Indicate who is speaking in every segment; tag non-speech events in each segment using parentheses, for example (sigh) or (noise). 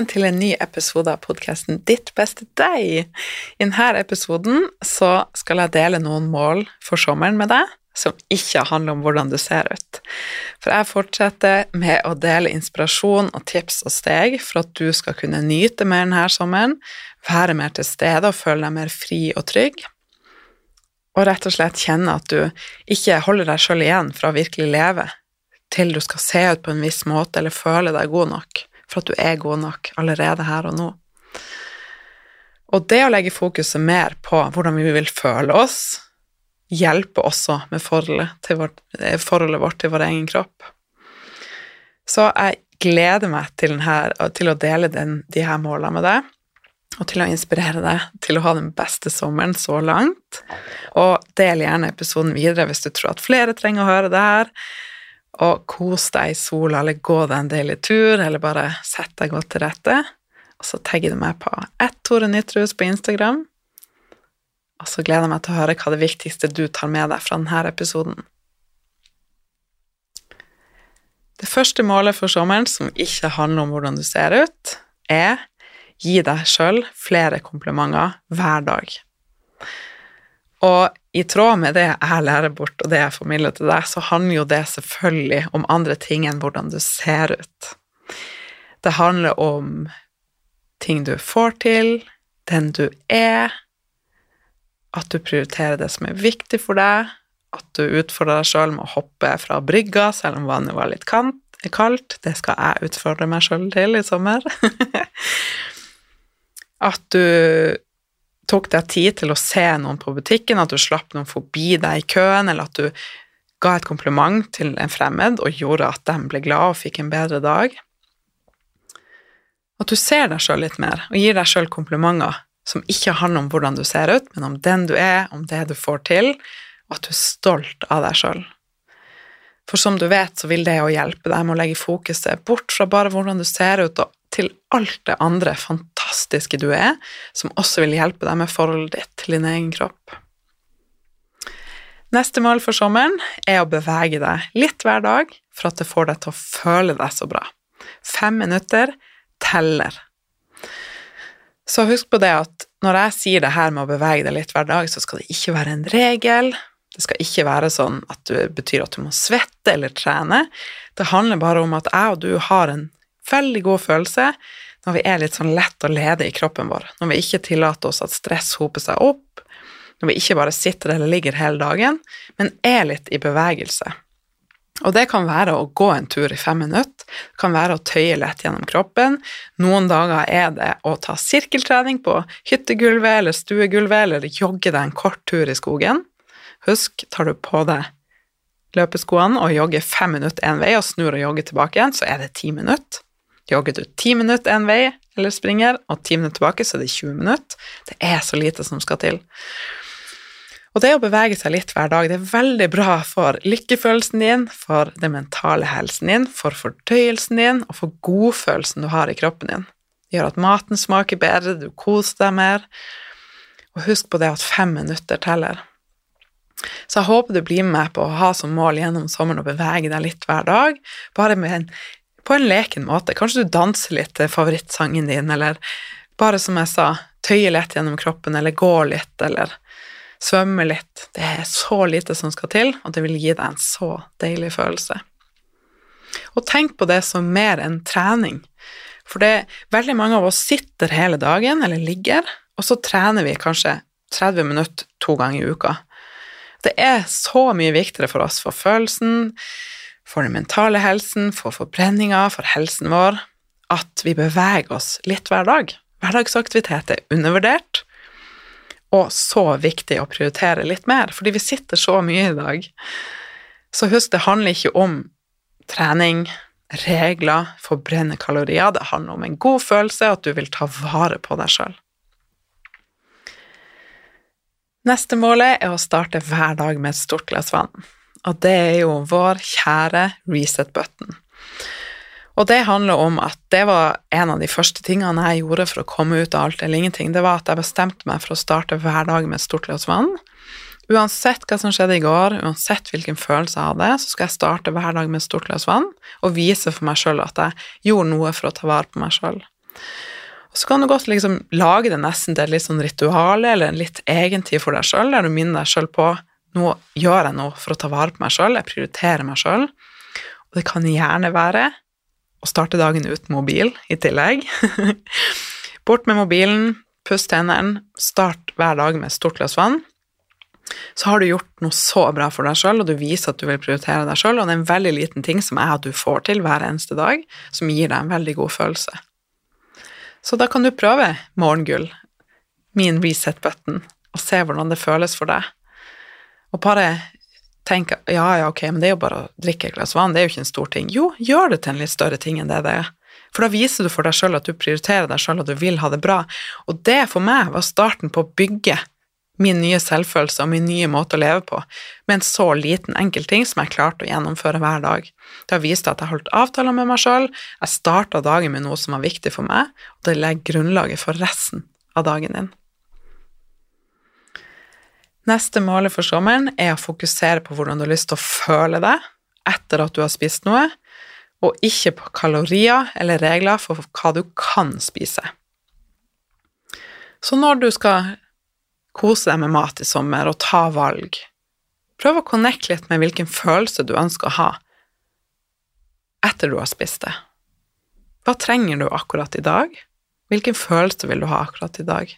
Speaker 1: Velkommen til en ny episode av podkasten Ditt beste deg. I denne episoden så skal jeg dele noen mål for sommeren med deg som ikke handler om hvordan du ser ut. For jeg fortsetter med å dele inspirasjon og tips og steg for at du skal kunne nyte mer denne sommeren, være mer til stede og føle deg mer fri og trygg. Og rett og slett kjenne at du ikke holder deg sjøl igjen fra å virkelig leve til du skal se ut på en viss måte eller føle deg god nok for at du er god nok allerede her og nå. Og det å legge fokuset mer på hvordan vi vil føle oss, hjelper også med forholdet, vårt, eh, forholdet vårt til vår egen kropp. Så jeg gleder meg til, denne, til å dele den, de her målene med deg, og til å inspirere deg til å ha den beste sommeren så langt. Og del gjerne episoden videre hvis du tror at flere trenger å høre det her og kos deg i sola, eller gå deg en deilig tur, eller bare sett deg godt til rette. Og så tagger du meg på ett Tore Nytrus på Instagram. Og så gleder jeg meg til å høre hva det viktigste du tar med deg fra denne episoden. Det første målet for sommeren, som ikke handler om hvordan du ser ut, er gi deg sjøl flere komplimenter hver dag. Og i tråd med det jeg lærer bort, og det jeg formidler til deg, så handler jo det selvfølgelig om andre ting enn hvordan du ser ut. Det handler om ting du får til, den du er, at du prioriterer det som er viktig for deg, at du utfordrer deg sjøl med å hoppe fra brygga selv om vannet var litt kaldt. Det skal jeg utfordre meg sjøl til i sommer. (laughs) at du tok deg tid til å se noen på butikken, at du slapp noen forbi deg i køen, eller at du ga et kompliment til en fremmed og gjorde at de ble glad og fikk en bedre dag. At du ser deg sjøl litt mer og gir deg sjøl komplimenter som ikke handler om hvordan du ser ut, men om den du er, om det du får til, og at du er stolt av deg sjøl. For som du vet, så vil det å hjelpe deg med å legge fokuset bort fra bare hvordan du ser ut, og til alt det andre fantastiske du er, som også vil hjelpe deg med forholdet ditt til din egen kropp. Neste mål for sommeren er å bevege deg litt hver dag for at det får deg til å føle deg så bra. Fem minutter teller. Så husk på det at når jeg sier det her med å bevege deg litt hver dag, så skal det ikke være en regel, Det skal ikke være sånn at det betyr at du må svette eller trene. Det handler bare om at jeg og du har en veldig god følelse når vi er litt sånn lett og lede i kroppen vår, når vi ikke tillater oss at stress hoper seg opp, når vi ikke bare sitter eller ligger hele dagen, men er litt i bevegelse. Og det kan være å gå en tur i fem minutter, det kan være å tøye lett gjennom kroppen. Noen dager er det å ta sirkeltrening på hyttegulvet eller stuegulvet, eller jogge deg en kort tur i skogen. Husk, tar du på deg løpeskoene og jogger fem minutter én vei og snur og jogger tilbake igjen, så er det ti minutter. Jogger du ti minutter en vei eller springer, og ti minutter tilbake, så er det 20 minutter. Det er så lite som skal til. Og det å bevege seg litt hver dag, det er veldig bra for lykkefølelsen din, for den mentale helsen din, for fordøyelsen din og for godfølelsen du har i kroppen din. Det gjør at maten smaker bedre, du koser deg mer. Og husk på det at fem minutter teller. Så jeg håper du blir med på å ha som mål gjennom sommeren å bevege deg litt hver dag, bare med en, på en leken måte. Kanskje du danser litt til favorittsangen din, eller bare som jeg sa, tøye lett gjennom kroppen, eller gå litt, eller svømme litt. Det er så lite som skal til, og det vil gi deg en så deilig følelse. Og tenk på det som mer enn trening, for det er veldig mange av oss sitter hele dagen eller ligger, og så trener vi kanskje 30 minutter to ganger i uka. Det er så mye viktigere for oss, for følelsen, for den mentale helsen, for forbrenninga, for helsen vår, at vi beveger oss litt hver dag. Hverdagsaktivitet er undervurdert, og så viktig å prioritere litt mer, fordi vi sitter så mye i dag. Så husk, det handler ikke om trening, regler, forbrenne kalorier, det handler om en god følelse, at du vil ta vare på deg sjøl. Neste målet er å starte hver dag med et stort glass vann, og det er jo vår kjære reset button. Og det handler om at det var en av de første tingene jeg gjorde for å komme ut av alt eller ingenting. Det var at jeg bestemte meg for å starte hver dag med et stort glass vann. Uansett hva som skjedde i går, uansett hvilken følelse jeg hadde, så skal jeg starte hver dag med et stort glass vann og vise for meg sjøl at jeg gjorde noe for å ta vare på meg sjøl. Og så kan du godt liksom lage det nesten til et litt sånn ritual eller en litt egentid for deg sjøl, der du minner deg sjøl på nå gjør jeg noe for å ta vare på meg sjøl, jeg prioriterer meg sjøl. Og det kan gjerne være å starte dagen uten mobil i tillegg. (laughs) Bort med mobilen, pust tennene, start hver dag med et stort glass vann. Så har du gjort noe så bra for deg sjøl, og du viser at du vil prioritere deg sjøl, og det er en veldig liten ting som er at du får til hver eneste dag, som gir deg en veldig god følelse. Så da kan du prøve morgengull, min reset button, og se hvordan det føles for deg. Og bare tenker ja, ja, ok, men det er jo bare å drikke et glass vann, det er jo ikke en stor ting. Jo, gjør det til en litt større ting enn det det er. For da viser du for deg sjøl at du prioriterer deg sjøl, og du vil ha det bra. Og det for meg var starten på å bygge min nye selvfølelse og min nye måte å leve på, med en så liten, enkel ting som jeg klarte å gjennomføre hver dag. Det har vist at jeg holdt avtaler med meg sjøl, jeg starta dagen med noe som var viktig for meg, og det legger grunnlaget for resten av dagen din. Neste målet for sommeren er å fokusere på hvordan du har lyst til å føle deg etter at du har spist noe, og ikke på kalorier eller regler for hva du kan spise. Så når du skal kose deg med mat i sommer og ta valg, prøv å connecte litt med hvilken følelse du ønsker å ha etter du har spist det. Hva trenger du akkurat i dag? Hvilken følelse vil du ha akkurat i dag?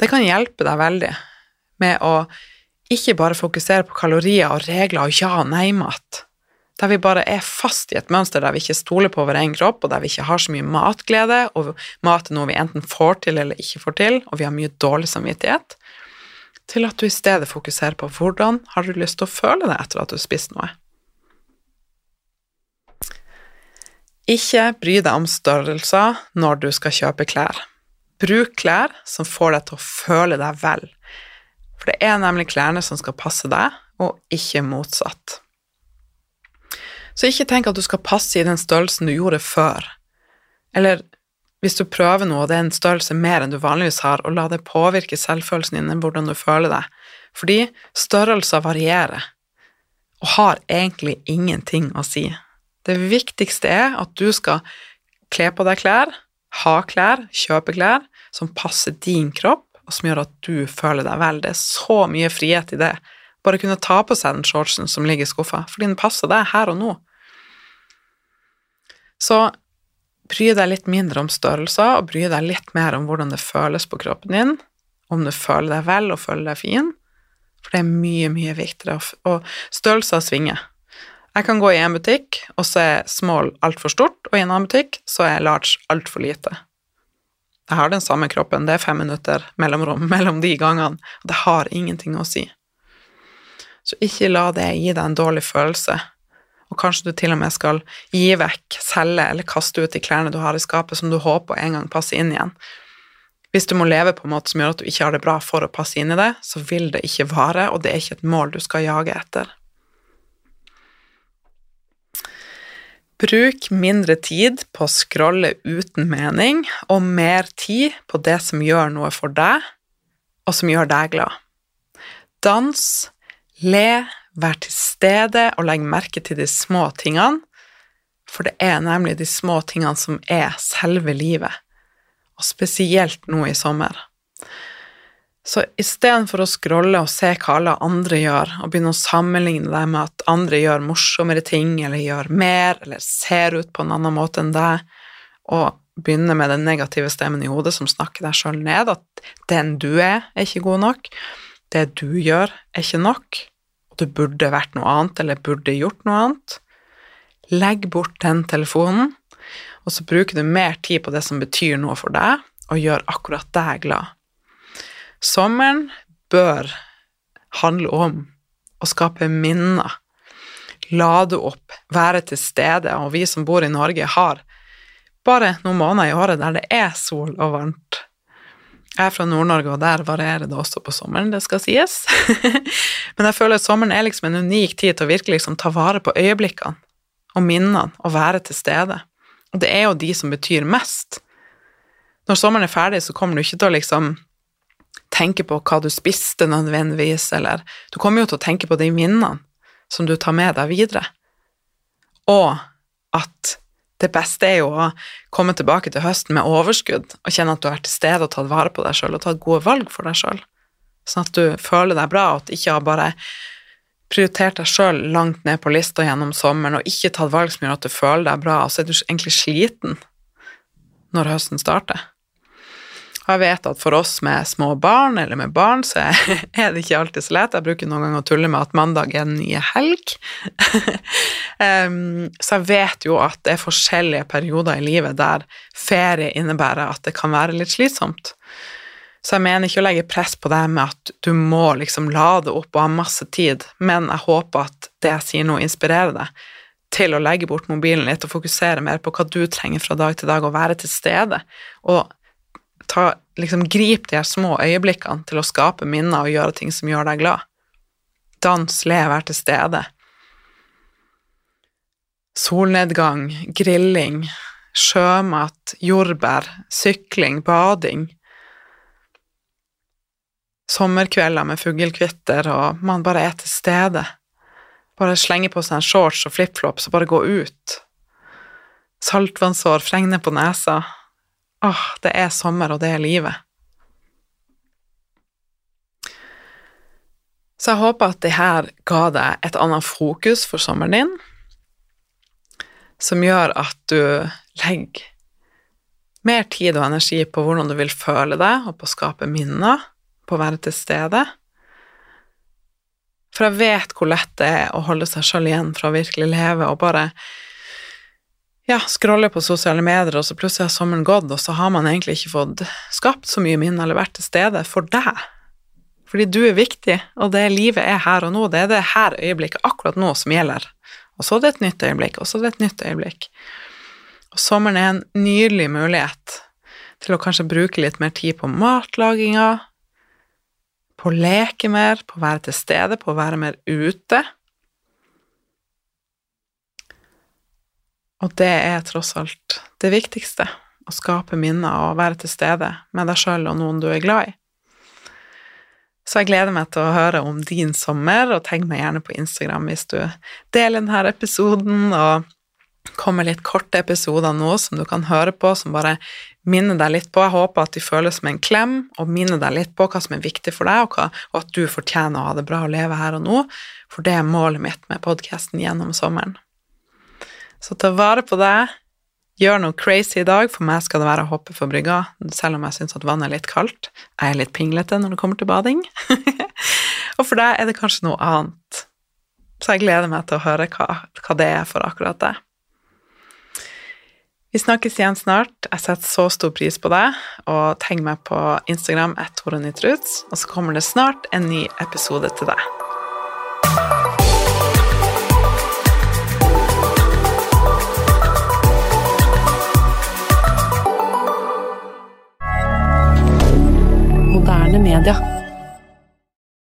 Speaker 1: Det kan hjelpe deg veldig med å ikke bare fokusere på kalorier og regler og ja- og nei-mat, der vi bare er fast i et mønster der vi ikke stoler på vår egen kropp, og der vi ikke har så mye matglede, og mat er noe vi enten får til eller ikke får til, og vi har mye dårlig samvittighet, til at du i stedet fokuserer på hvordan har du lyst til å føle deg etter at du har spist noe. Ikke bry deg om størrelser når du skal kjøpe klær. Bruk klær som får deg til å føle deg vel, for det er nemlig klærne som skal passe deg, og ikke motsatt. Så ikke tenk at du skal passe i den størrelsen du gjorde før, eller hvis du prøver noe og det er en størrelse mer enn du vanligvis har, og la det påvirke selvfølelsen din hvordan du føler deg, fordi størrelser varierer og har egentlig ingenting å si. Det viktigste er at du skal kle på deg klær, ha klær, kjøpe klær som passer din kropp, og som gjør at du føler deg vel. Det er så mye frihet i det Bare kunne ta på seg den shortsen som ligger i skuffa, fordi den passer deg her og nå. Så bry deg litt mindre om størrelser, og bry deg litt mer om hvordan det føles på kroppen din, om du føler deg vel og føler deg fin, for det er mye, mye viktigere, og størrelser svinger. Jeg kan gå i en butikk, og så er small altfor stort, og i en annen butikk så er large altfor lite. Jeg har den samme kroppen, det er fem minutter mellomrom (laughs) mellom de gangene, og det har ingenting å si. Så ikke la det gi deg en dårlig følelse og kanskje du til og med skal gi vekk, selge eller kaste ut de klærne du har i skapet som du håper en gang passer inn igjen. Hvis du må leve på en måte som gjør at du ikke har det bra for å passe inn i det, så vil det ikke vare, og det er ikke et mål du skal jage etter. Bruk mindre tid på å scrolle uten mening, og mer tid på det som gjør noe for deg, og som gjør deg glad. Dans, le, Vær til stede og legg merke til de små tingene, for det er nemlig de små tingene som er selve livet, og spesielt nå i sommer. Så istedenfor å scrolle og se hva alle andre gjør, og begynne å sammenligne deg med at andre gjør morsommere ting, eller gjør mer, eller ser ut på en annen måte enn deg, og begynne med den negative stemmen i hodet som snakker deg sjøl ned, at den du er, er ikke god nok, det du gjør, er ikke nok, og du burde vært noe annet eller burde gjort noe annet. Legg bort den telefonen, og så bruker du mer tid på det som betyr noe for deg, og gjør akkurat deg glad. Sommeren bør handle om å skape minner, lade opp, være til stede, og vi som bor i Norge, har bare noen måneder i året der det er sol og varmt. Jeg er fra Nord-Norge, og der varierer det også på sommeren, det skal sies. (laughs) Men jeg føler at sommeren er liksom en unik tid til å virkelig liksom ta vare på øyeblikkene og minnene og være til stede. Og det er jo de som betyr mest. Når sommeren er ferdig, så kommer du ikke til å liksom tenke på hva du spiste nødvendigvis, eller du kommer jo til å tenke på de minnene som du tar med deg videre. Og at det beste er jo å komme tilbake til høsten med overskudd og kjenne at du har vært til stede og tatt vare på deg sjøl og tatt gode valg for deg sjøl, sånn at du føler deg bra, og at du ikke har bare prioritert deg sjøl langt ned på lista gjennom sommeren og ikke tatt valg som gjør at du føler deg bra, og så er du egentlig sliten når høsten starter. Og jeg vet at for oss med små barn, eller med barn, så (laughs) er det ikke alltid så lett. Jeg bruker noen ganger å tulle med at mandag er den nye helg. (laughs) så jeg vet jo at det er forskjellige perioder i livet der ferie innebærer at det kan være litt slitsomt. Så jeg mener ikke å legge press på deg med at du må liksom lade opp og ha masse tid, men jeg håper at det jeg sier nå, inspirerer deg til å legge bort mobilen litt og fokusere mer på hva du trenger fra dag til dag, og være til stede. Og ta, liksom, grip de her små øyeblikkene til å skape minner og gjøre ting som gjør deg glad. Dans, le, vær til stede. Solnedgang, grilling, sjømat, jordbær, sykling, bading. Sommerkvelder med fuglekvitter, og man bare er til stede. Bare slenge på seg en shorts og flipflops og bare gå ut. Saltvannsår, fregne på nesa, Åh, det er sommer, og det er livet. Så jeg håper at det her ga deg et annet fokus for sommeren din, som gjør at du legger mer tid og energi på hvordan du vil føle deg, og på å skape minner, på å være til stede. For jeg vet hvor lett det er å holde seg sjøl igjen fra å virkelig leve og bare ja, scroller på sosiale medier, og så plutselig har sommeren gått, og så har man egentlig ikke fått skapt så mye minner eller vært til stede for deg. Fordi du er viktig, og det livet er her og nå. Det er det her øyeblikket akkurat nå som gjelder. Og så er det et nytt øyeblikk, og så er det et nytt øyeblikk. Og sommeren er en nydelig mulighet til å kanskje bruke litt mer tid på matlaginga, på å leke mer, på å være til stede, på å være mer ute. Og det er tross alt det viktigste, å skape minner og være til stede med deg sjøl og noen du er glad i. Så jeg gleder meg til å høre om din sommer, og tenk meg gjerne på Instagram hvis du deler denne episoden, og kommer litt korte episoder nå som du kan høre på, som bare minner deg litt på. Jeg håper at de føles som en klem, og minner deg litt på hva som er viktig for deg, og, hva, og at du fortjener å ha det bra og leve her og nå, for det er målet mitt med podkasten gjennom sommeren. Så ta vare på det. Gjør noe crazy i dag. For meg skal det være å hoppe for brygga, selv om jeg syns at vannet er litt kaldt. Jeg er litt pinglete når det kommer til bading. (laughs) og for deg er det kanskje noe annet. Så jeg gleder meg til å høre hva, hva det er for akkurat det. Vi snakkes igjen snart. Jeg setter så stor pris på deg, og tegn meg på Instagram og så kommer det snart en ny episode til deg. moderne media.